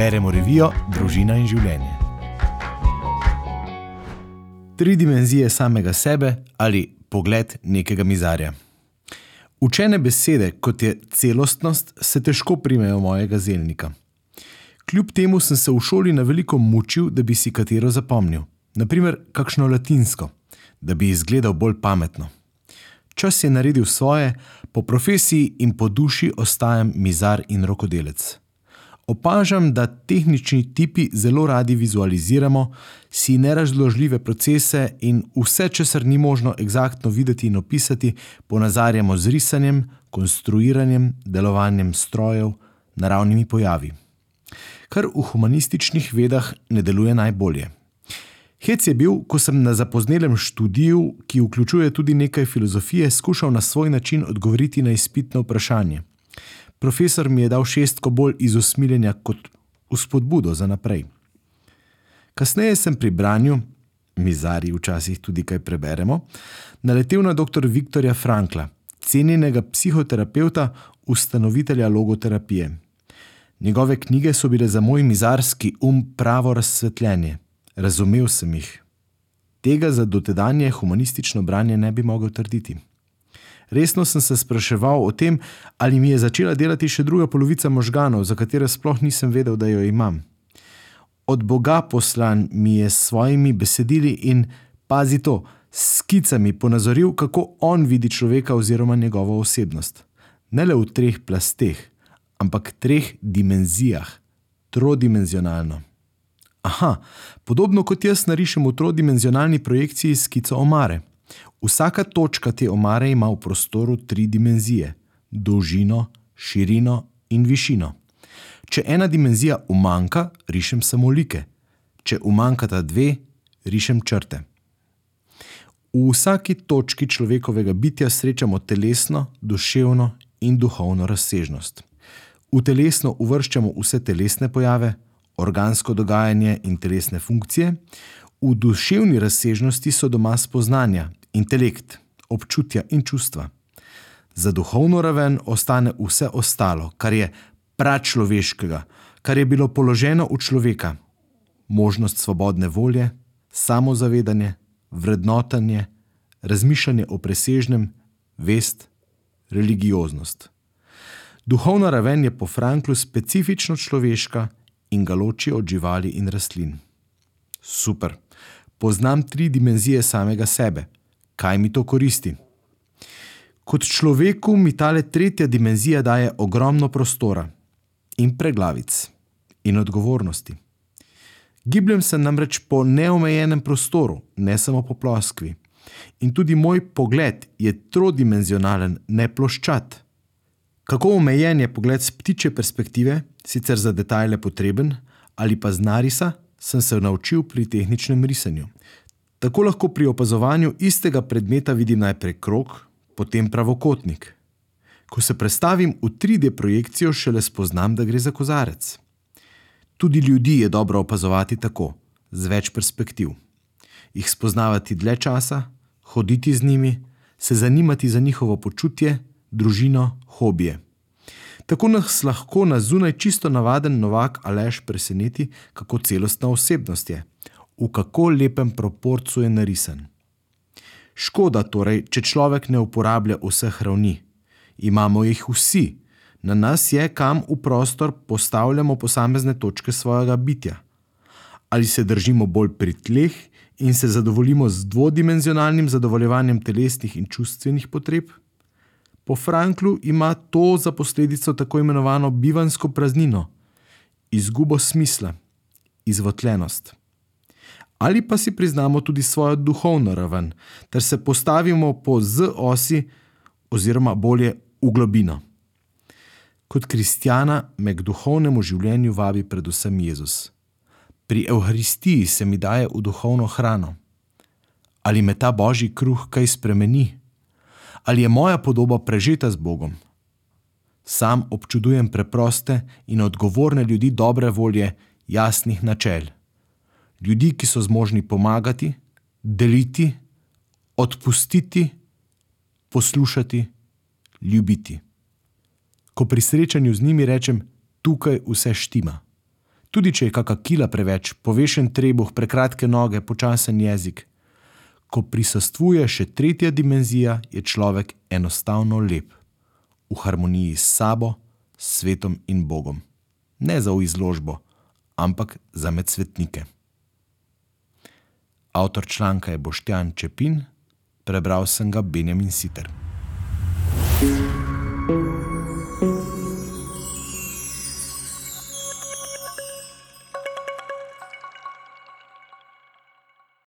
Beremo revijo Družina in življenje. Tri dimenzije samega sebe ali pogled nekega mizarja. Učene besede, kot je celostnost, se težko primejo mojega zelnika. Kljub temu sem se v šoli na veliko mučil, da bi si katero zapomnil, naprimer kakšno latinsko, da bi izgledal bolj pametno. Čas je naredil svoje, po profesiji in po duši ostajam mizar in rokodelec. Opažam, da tehnični tipi zelo radi vizualiziramo si nerazložljive procese in vse, česar ni možno eksaktno videti in opisati, ponazarjamo z risanjem, konstruiranjem, delovanjem strojev, naravnimi pojavi. Kar v humanističnih vedah ne deluje najbolje. Hec je bil, ko sem na zapoznelem študiju, ki vključuje tudi nekaj filozofije, skušal na svoj način odgovoriti na izpitno vprašanje. Profesor mi je dal šestko bolj iz usmiljenja kot vzpodbudo za naprej. Kasneje sem pri branju, mizari včasih tudi kaj preberemo, naletel na dr. Viktorja Frankla, cenjenega psihoterapeuta, ustanovitelja logoterapije. Njegove knjige so bile za moj mizarski um pravo razsvetljenje. Razumel sem jih. Tega za dotedanje humanistično branje ne bi mogel trditi. Resno sem se spraševal o tem, ali mi je začela delati še druga polovica možganov, za katero sploh nisem vedel, da jo imam. Od Boga poslan mi je s svojimi besedili in, pazi to, skicami ponazoril, kako on vidi človeka oziroma njegovo osebnost. Ne le v treh plasteh, ampak treh dimenzijah, trodimenzionalno. Aha, podobno kot jaz narišem v trodimenzionalni projekciji skico omare. Vsaka točka te omare ima v prostoru tri dimenzije: dolžino, širino in višino. Če ena dimenzija umanka, rišem samo like, če umankata dve, rišem črte. V vsaki točki človekovega bitja srečamo telesno, duševno in duhovno razsežnost. V telesno uvrščamo vse telesne pojave, organsko dogajanje in telesne funkcije, v duševni razsežnosti so doma spoznanja, intelekt, občutja in čustva. Za duhovno raven ostane vse ostalo, kar je pračloveškega, kar je bilo položeno v človeka: možnost svobodne volje, samozavedanje, vrednotanje, razmišljanje o presežnem, vest, religioznost. Duhovna raven je po Franklu specifično človeška in ga loči od živali in rastlin. Super, poznam tri dimenzije samega sebe. Kaj mi to koristi? Kot človeku mi tale tretja dimenzija daje ogromno prostora in preglavic in odgovornosti. Gibljem se namreč po neomejenem prostoru, ne samo po ploskvi. In tudi moj pogled je trodimenzionalen, ne ploščat. Kako omejen je pogled z ptiče perspektive, sicer za detajle potreben, ali pa z narisa, sem se naučil pri tehničnem risanju. Tako lahko pri opazovanju istega predmeta vidim najprej krog, potem pravokotnik. Ko se prestavim v 3D projekcijo, šele spoznam, da gre za kozarec. Tudi ljudi je dobro opazovati tako, z več perspektiv. Jih spoznavati dlje časa, hoditi z njimi, se zanimati za njihovo počutje, družino, hobije. Tako nas lahko na zunaj čisto navaden novak Aleš preseneti, kako celostna osebnost je, v kako lepem proporcu je narisan. Škoda torej, če človek ne uporablja vseh ravni. Imamo jih vsi, na nas je, kam v prostor postavljamo posamezne točke svojega bitja. Ali se držimo bolj pri tleh in se zadovoljimo z dvodimenzionalnim zadovoljevanjem telesnih in čustvenih potreb? Po Franklu ima to za posledico tako imenovano bivansko praznino, izgubo smisla, izvotljenost. Ali pa si priznamo tudi svojo duhovno raven, ter se postavimo po z-osi, oziroma bolje v globino. Kot kristjana me k duhovnemu življenju vabi predvsem Jezus. Pri Evharistiji se mi daje v duhovno hrano. Ali me ta božji kruh kaj spremeni? ali je moja podoba prežeta z Bogom. Sam občudujem preproste in odgovorne ljudi dobre volje, jasnih načel. Ljudi, ki so zmožni pomagati, deliti, odpustiti, poslušati, ljubiti. Ko pri srečanju z njimi rečem, tukaj vse štima. Tudi če je kakšna kila preveč, povešen trebuh, prekratke noge, počasen jezik. Ko prisostvuje še tretja dimenzija, je človek enostavno lep, v harmoniji s sabo, svetom in Bogom. Ne za v izložbo, ampak za medsvetnike. Avtor članka je Boštjan Čepin, prebral sem ga Benjamin Siter.